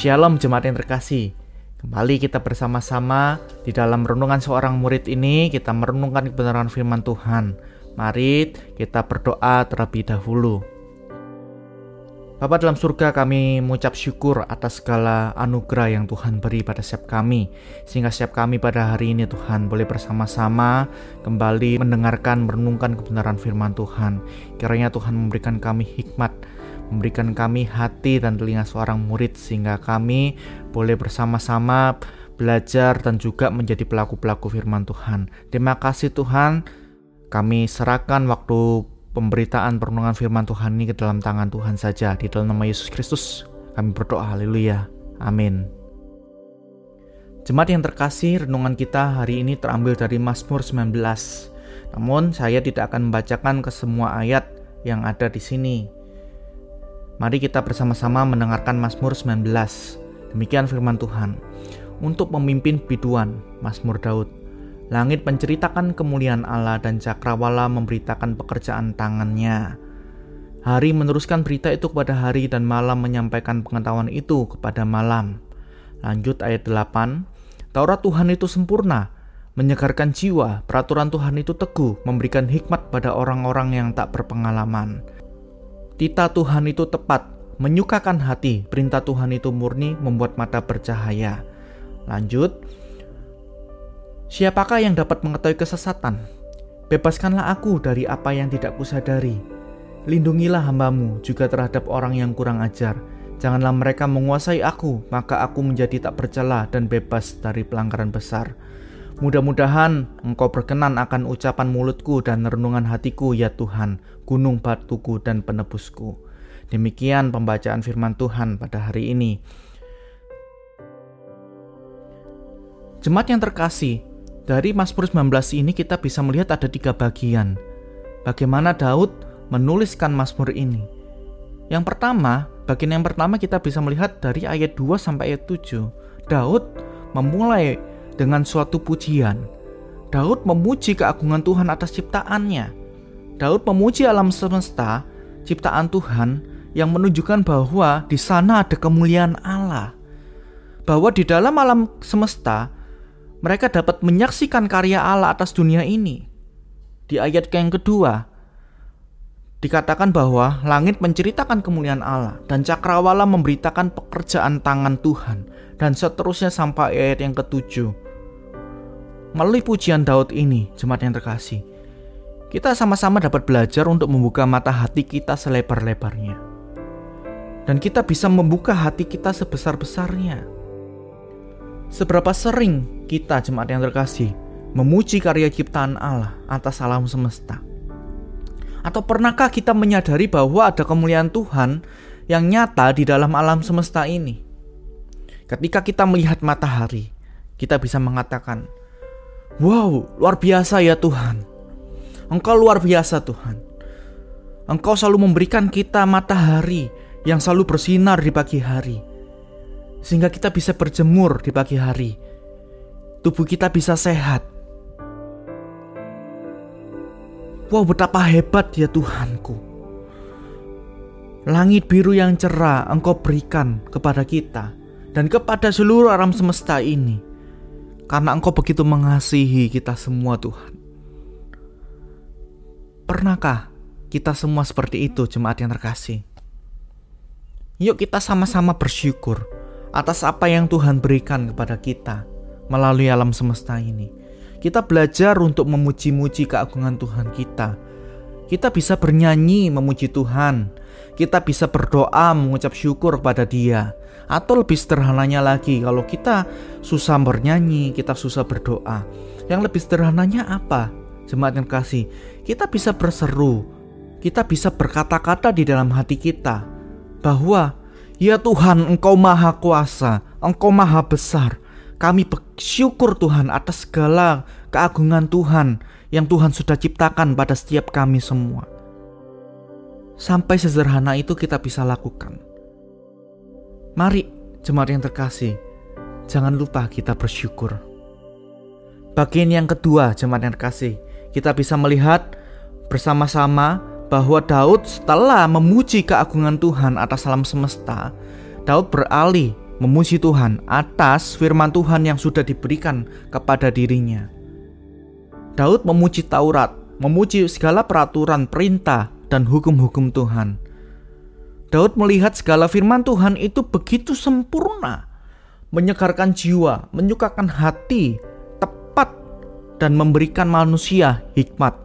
Shalom jemaat yang terkasih. Kembali kita bersama-sama di dalam renungan seorang murid ini kita merenungkan kebenaran firman Tuhan. Mari kita berdoa terlebih dahulu. Bapa dalam surga kami mengucap syukur atas segala anugerah yang Tuhan beri pada setiap kami Sehingga setiap kami pada hari ini Tuhan boleh bersama-sama kembali mendengarkan merenungkan kebenaran firman Tuhan Kiranya Tuhan memberikan kami hikmat memberikan kami hati dan telinga seorang murid sehingga kami boleh bersama-sama belajar dan juga menjadi pelaku-pelaku firman Tuhan. Terima kasih Tuhan, kami serahkan waktu pemberitaan perundungan firman Tuhan ini ke dalam tangan Tuhan saja di dalam nama Yesus Kristus. Kami berdoa haleluya. Amin. Jemaat yang terkasih, renungan kita hari ini terambil dari Mazmur 19. Namun saya tidak akan membacakan ke semua ayat yang ada di sini. Mari kita bersama-sama mendengarkan Mazmur 19. Demikian firman Tuhan. Untuk memimpin biduan, Mazmur Daud. Langit menceritakan kemuliaan Allah dan cakrawala memberitakan pekerjaan tangannya. Hari meneruskan berita itu kepada hari dan malam menyampaikan pengetahuan itu kepada malam. Lanjut ayat 8. Taurat Tuhan itu sempurna, menyegarkan jiwa, peraturan Tuhan itu teguh, memberikan hikmat pada orang-orang yang tak berpengalaman. Tita Tuhan itu tepat, menyukakan hati, perintah Tuhan itu murni, membuat mata bercahaya. Lanjut, Siapakah yang dapat mengetahui kesesatan? Bebaskanlah aku dari apa yang tidak kusadari. Lindungilah hambamu juga terhadap orang yang kurang ajar. Janganlah mereka menguasai aku, maka aku menjadi tak bercela dan bebas dari pelanggaran besar. Mudah-mudahan engkau berkenan akan ucapan mulutku dan renungan hatiku ya Tuhan, gunung batuku dan penebusku. Demikian pembacaan firman Tuhan pada hari ini. Jemaat yang terkasih, dari Mazmur 19 ini kita bisa melihat ada tiga bagian. Bagaimana Daud menuliskan Mazmur ini. Yang pertama, bagian yang pertama kita bisa melihat dari ayat 2 sampai ayat 7. Daud memulai dengan suatu pujian. Daud memuji keagungan Tuhan atas ciptaannya. Daud memuji alam semesta, ciptaan Tuhan yang menunjukkan bahwa di sana ada kemuliaan Allah. Bahwa di dalam alam semesta mereka dapat menyaksikan karya Allah atas dunia ini. Di ayat yang kedua, dikatakan bahwa langit menceritakan kemuliaan Allah dan cakrawala memberitakan pekerjaan tangan Tuhan dan seterusnya sampai ayat yang ketujuh. Melalui pujian Daud ini, jemaat yang terkasih, kita sama-sama dapat belajar untuk membuka mata hati kita selebar-lebarnya. Dan kita bisa membuka hati kita sebesar-besarnya. Seberapa sering kita jemaat yang terkasih memuji karya ciptaan Allah atas alam semesta? Atau pernahkah kita menyadari bahwa ada kemuliaan Tuhan yang nyata di dalam alam semesta ini? Ketika kita melihat matahari, kita bisa mengatakan, "Wow, luar biasa ya Tuhan! Engkau luar biasa, Tuhan! Engkau selalu memberikan kita matahari yang selalu bersinar di pagi hari, sehingga kita bisa berjemur di pagi hari." tubuh kita bisa sehat. Wow, betapa hebat ya Tuhanku. Langit biru yang cerah Engkau berikan kepada kita dan kepada seluruh alam semesta ini. Karena Engkau begitu mengasihi kita semua, Tuhan. Pernahkah kita semua seperti itu, jemaat yang terkasih? Yuk kita sama-sama bersyukur atas apa yang Tuhan berikan kepada kita melalui alam semesta ini. Kita belajar untuk memuji-muji keagungan Tuhan kita. Kita bisa bernyanyi memuji Tuhan. Kita bisa berdoa mengucap syukur kepada Dia. Atau lebih sederhananya lagi, kalau kita susah bernyanyi, kita susah berdoa. Yang lebih sederhananya apa? Jemaat yang kasih, kita bisa berseru, kita bisa berkata-kata di dalam hati kita bahwa ya Tuhan, Engkau Maha Kuasa, Engkau Maha Besar, kami bersyukur Tuhan atas segala keagungan Tuhan yang Tuhan sudah ciptakan pada setiap kami semua. Sampai sederhana itu kita bisa lakukan. Mari, jemaat yang terkasih, jangan lupa kita bersyukur. Bagian yang kedua, jemaat yang terkasih, kita bisa melihat bersama-sama bahwa Daud setelah memuji keagungan Tuhan atas alam semesta, Daud beralih memuji Tuhan atas firman Tuhan yang sudah diberikan kepada dirinya. Daud memuji Taurat, memuji segala peraturan, perintah, dan hukum-hukum Tuhan. Daud melihat segala firman Tuhan itu begitu sempurna, menyegarkan jiwa, menyukakan hati, tepat, dan memberikan manusia hikmat.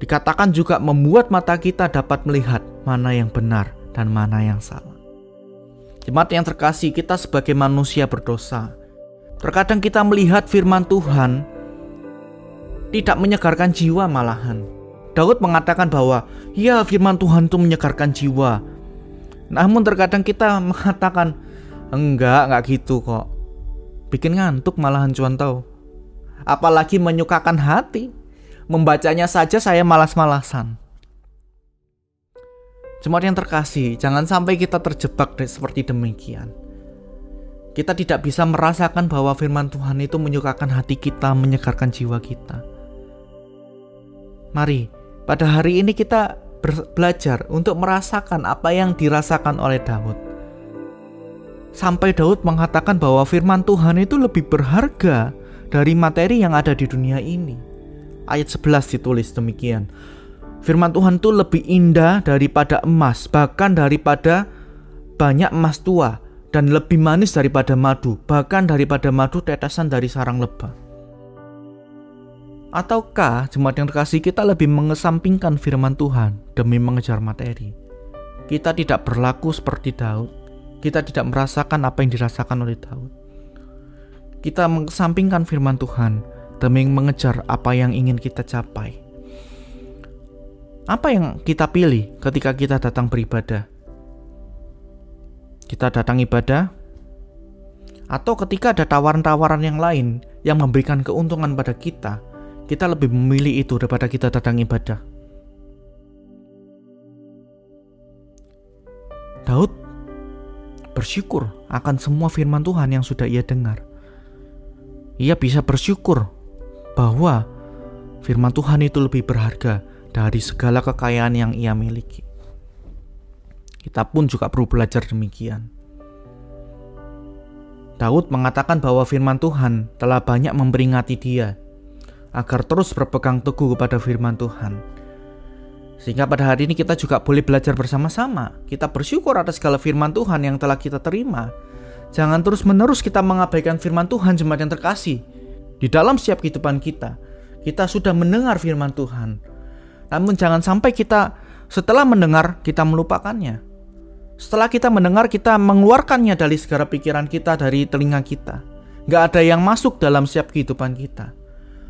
Dikatakan juga membuat mata kita dapat melihat mana yang benar dan mana yang salah. Jemaat yang terkasih, kita sebagai manusia berdosa. Terkadang kita melihat firman Tuhan tidak menyegarkan jiwa malahan. Daud mengatakan bahwa ya firman Tuhan itu menyegarkan jiwa. Namun terkadang kita mengatakan enggak, enggak gitu kok. Bikin ngantuk malahan cuan tahu. Apalagi menyukakan hati. Membacanya saja saya malas-malasan. Jemaat yang terkasih, jangan sampai kita terjebak seperti demikian. Kita tidak bisa merasakan bahwa firman Tuhan itu menyukakan hati kita, menyegarkan jiwa kita. Mari, pada hari ini kita belajar untuk merasakan apa yang dirasakan oleh Daud. Sampai Daud mengatakan bahwa firman Tuhan itu lebih berharga dari materi yang ada di dunia ini. Ayat 11 ditulis demikian. Firman Tuhan itu lebih indah daripada emas, bahkan daripada banyak emas tua, dan lebih manis daripada madu, bahkan daripada madu tetesan dari sarang lebah. Ataukah jemaat yang terkasih kita lebih mengesampingkan firman Tuhan demi mengejar materi? Kita tidak berlaku seperti Daud. Kita tidak merasakan apa yang dirasakan oleh Daud. Kita mengesampingkan firman Tuhan demi mengejar apa yang ingin kita capai. Apa yang kita pilih ketika kita datang beribadah? Kita datang ibadah atau ketika ada tawaran-tawaran yang lain yang memberikan keuntungan pada kita, kita lebih memilih itu daripada kita datang ibadah. Daud bersyukur akan semua firman Tuhan yang sudah ia dengar. Ia bisa bersyukur bahwa firman Tuhan itu lebih berharga dari segala kekayaan yang ia miliki. Kita pun juga perlu belajar demikian. Daud mengatakan bahwa firman Tuhan telah banyak memperingati dia agar terus berpegang teguh kepada firman Tuhan. Sehingga pada hari ini kita juga boleh belajar bersama-sama. Kita bersyukur atas segala firman Tuhan yang telah kita terima. Jangan terus-menerus kita mengabaikan firman Tuhan jemaat yang terkasih. Di dalam setiap kehidupan kita, kita sudah mendengar firman Tuhan. Namun jangan sampai kita setelah mendengar kita melupakannya. Setelah kita mendengar kita mengeluarkannya dari segala pikiran kita dari telinga kita. Gak ada yang masuk dalam setiap kehidupan kita.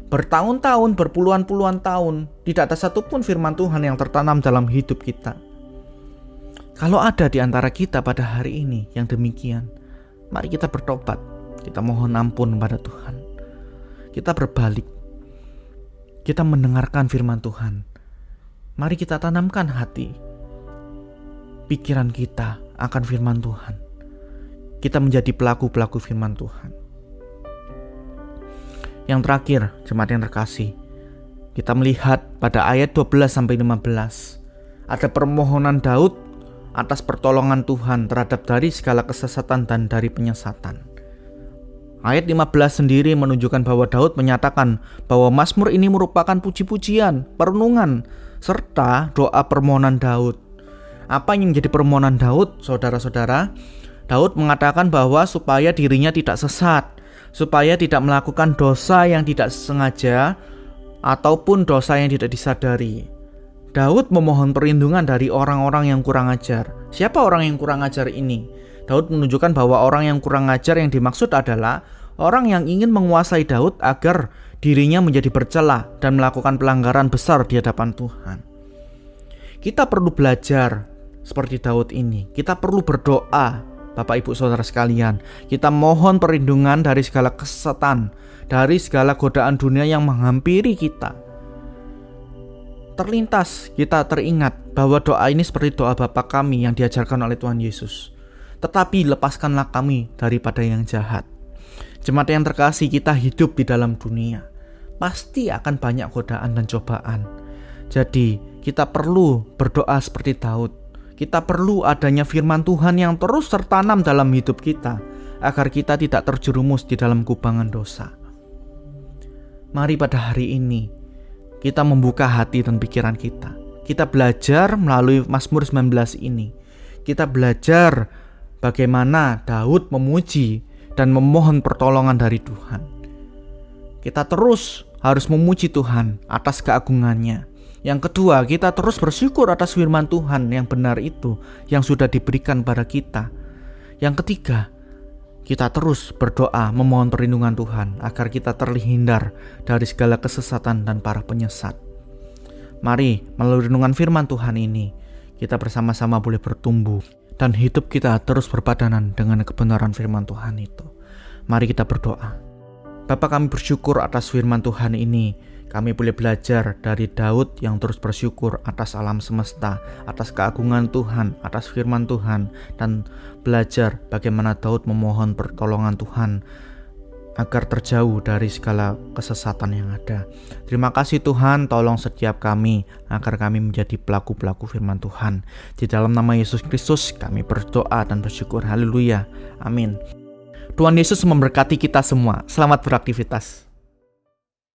Bertahun-tahun, berpuluhan-puluhan tahun, tidak ada satupun firman Tuhan yang tertanam dalam hidup kita. Kalau ada di antara kita pada hari ini yang demikian, mari kita bertobat. Kita mohon ampun kepada Tuhan. Kita berbalik. Kita mendengarkan firman Tuhan Mari kita tanamkan hati, pikiran kita akan firman Tuhan. Kita menjadi pelaku-pelaku firman Tuhan. Yang terakhir, jemaat yang terkasih, kita melihat pada ayat 12 sampai 15 ada permohonan Daud atas pertolongan Tuhan terhadap dari segala kesesatan dan dari penyesatan. Ayat 15 sendiri menunjukkan bahwa Daud menyatakan bahwa Mazmur ini merupakan puji-pujian, perenungan, serta doa permohonan Daud. Apa yang menjadi permohonan Daud, saudara-saudara? Daud mengatakan bahwa supaya dirinya tidak sesat, supaya tidak melakukan dosa yang tidak sengaja ataupun dosa yang tidak disadari. Daud memohon perlindungan dari orang-orang yang kurang ajar. Siapa orang yang kurang ajar ini? Daud menunjukkan bahwa orang yang kurang ajar yang dimaksud adalah orang yang ingin menguasai Daud agar dirinya menjadi bercela dan melakukan pelanggaran besar di hadapan Tuhan. Kita perlu belajar seperti Daud ini. Kita perlu berdoa, Bapak Ibu Saudara sekalian. Kita mohon perlindungan dari segala kesesatan, dari segala godaan dunia yang menghampiri kita. Terlintas kita teringat bahwa doa ini seperti doa Bapa kami yang diajarkan oleh Tuhan Yesus. Tetapi lepaskanlah kami daripada yang jahat. Jemaat yang terkasih kita hidup di dalam dunia. Pasti akan banyak godaan dan cobaan. Jadi kita perlu berdoa seperti Daud. Kita perlu adanya firman Tuhan yang terus tertanam dalam hidup kita agar kita tidak terjerumus di dalam kubangan dosa. Mari pada hari ini kita membuka hati dan pikiran kita. Kita belajar melalui Mazmur 19 ini. Kita belajar bagaimana Daud memuji dan memohon pertolongan dari Tuhan. Kita terus harus memuji Tuhan atas keagungannya yang kedua, kita terus bersyukur atas firman Tuhan yang benar itu yang sudah diberikan pada kita. Yang ketiga, kita terus berdoa memohon perlindungan Tuhan agar kita terhindar dari segala kesesatan dan para penyesat. Mari melalui renungan firman Tuhan ini, kita bersama-sama boleh bertumbuh dan hidup kita terus berpadanan dengan kebenaran firman Tuhan itu. Mari kita berdoa. Bapak kami bersyukur atas firman Tuhan ini kami boleh belajar dari Daud yang terus bersyukur atas alam semesta, atas keagungan Tuhan, atas firman Tuhan, dan belajar bagaimana Daud memohon pertolongan Tuhan agar terjauh dari segala kesesatan yang ada. Terima kasih Tuhan, tolong setiap kami agar kami menjadi pelaku-pelaku firman Tuhan. Di dalam nama Yesus Kristus kami berdoa dan bersyukur. Haleluya. Amin. Tuhan Yesus memberkati kita semua. Selamat beraktivitas.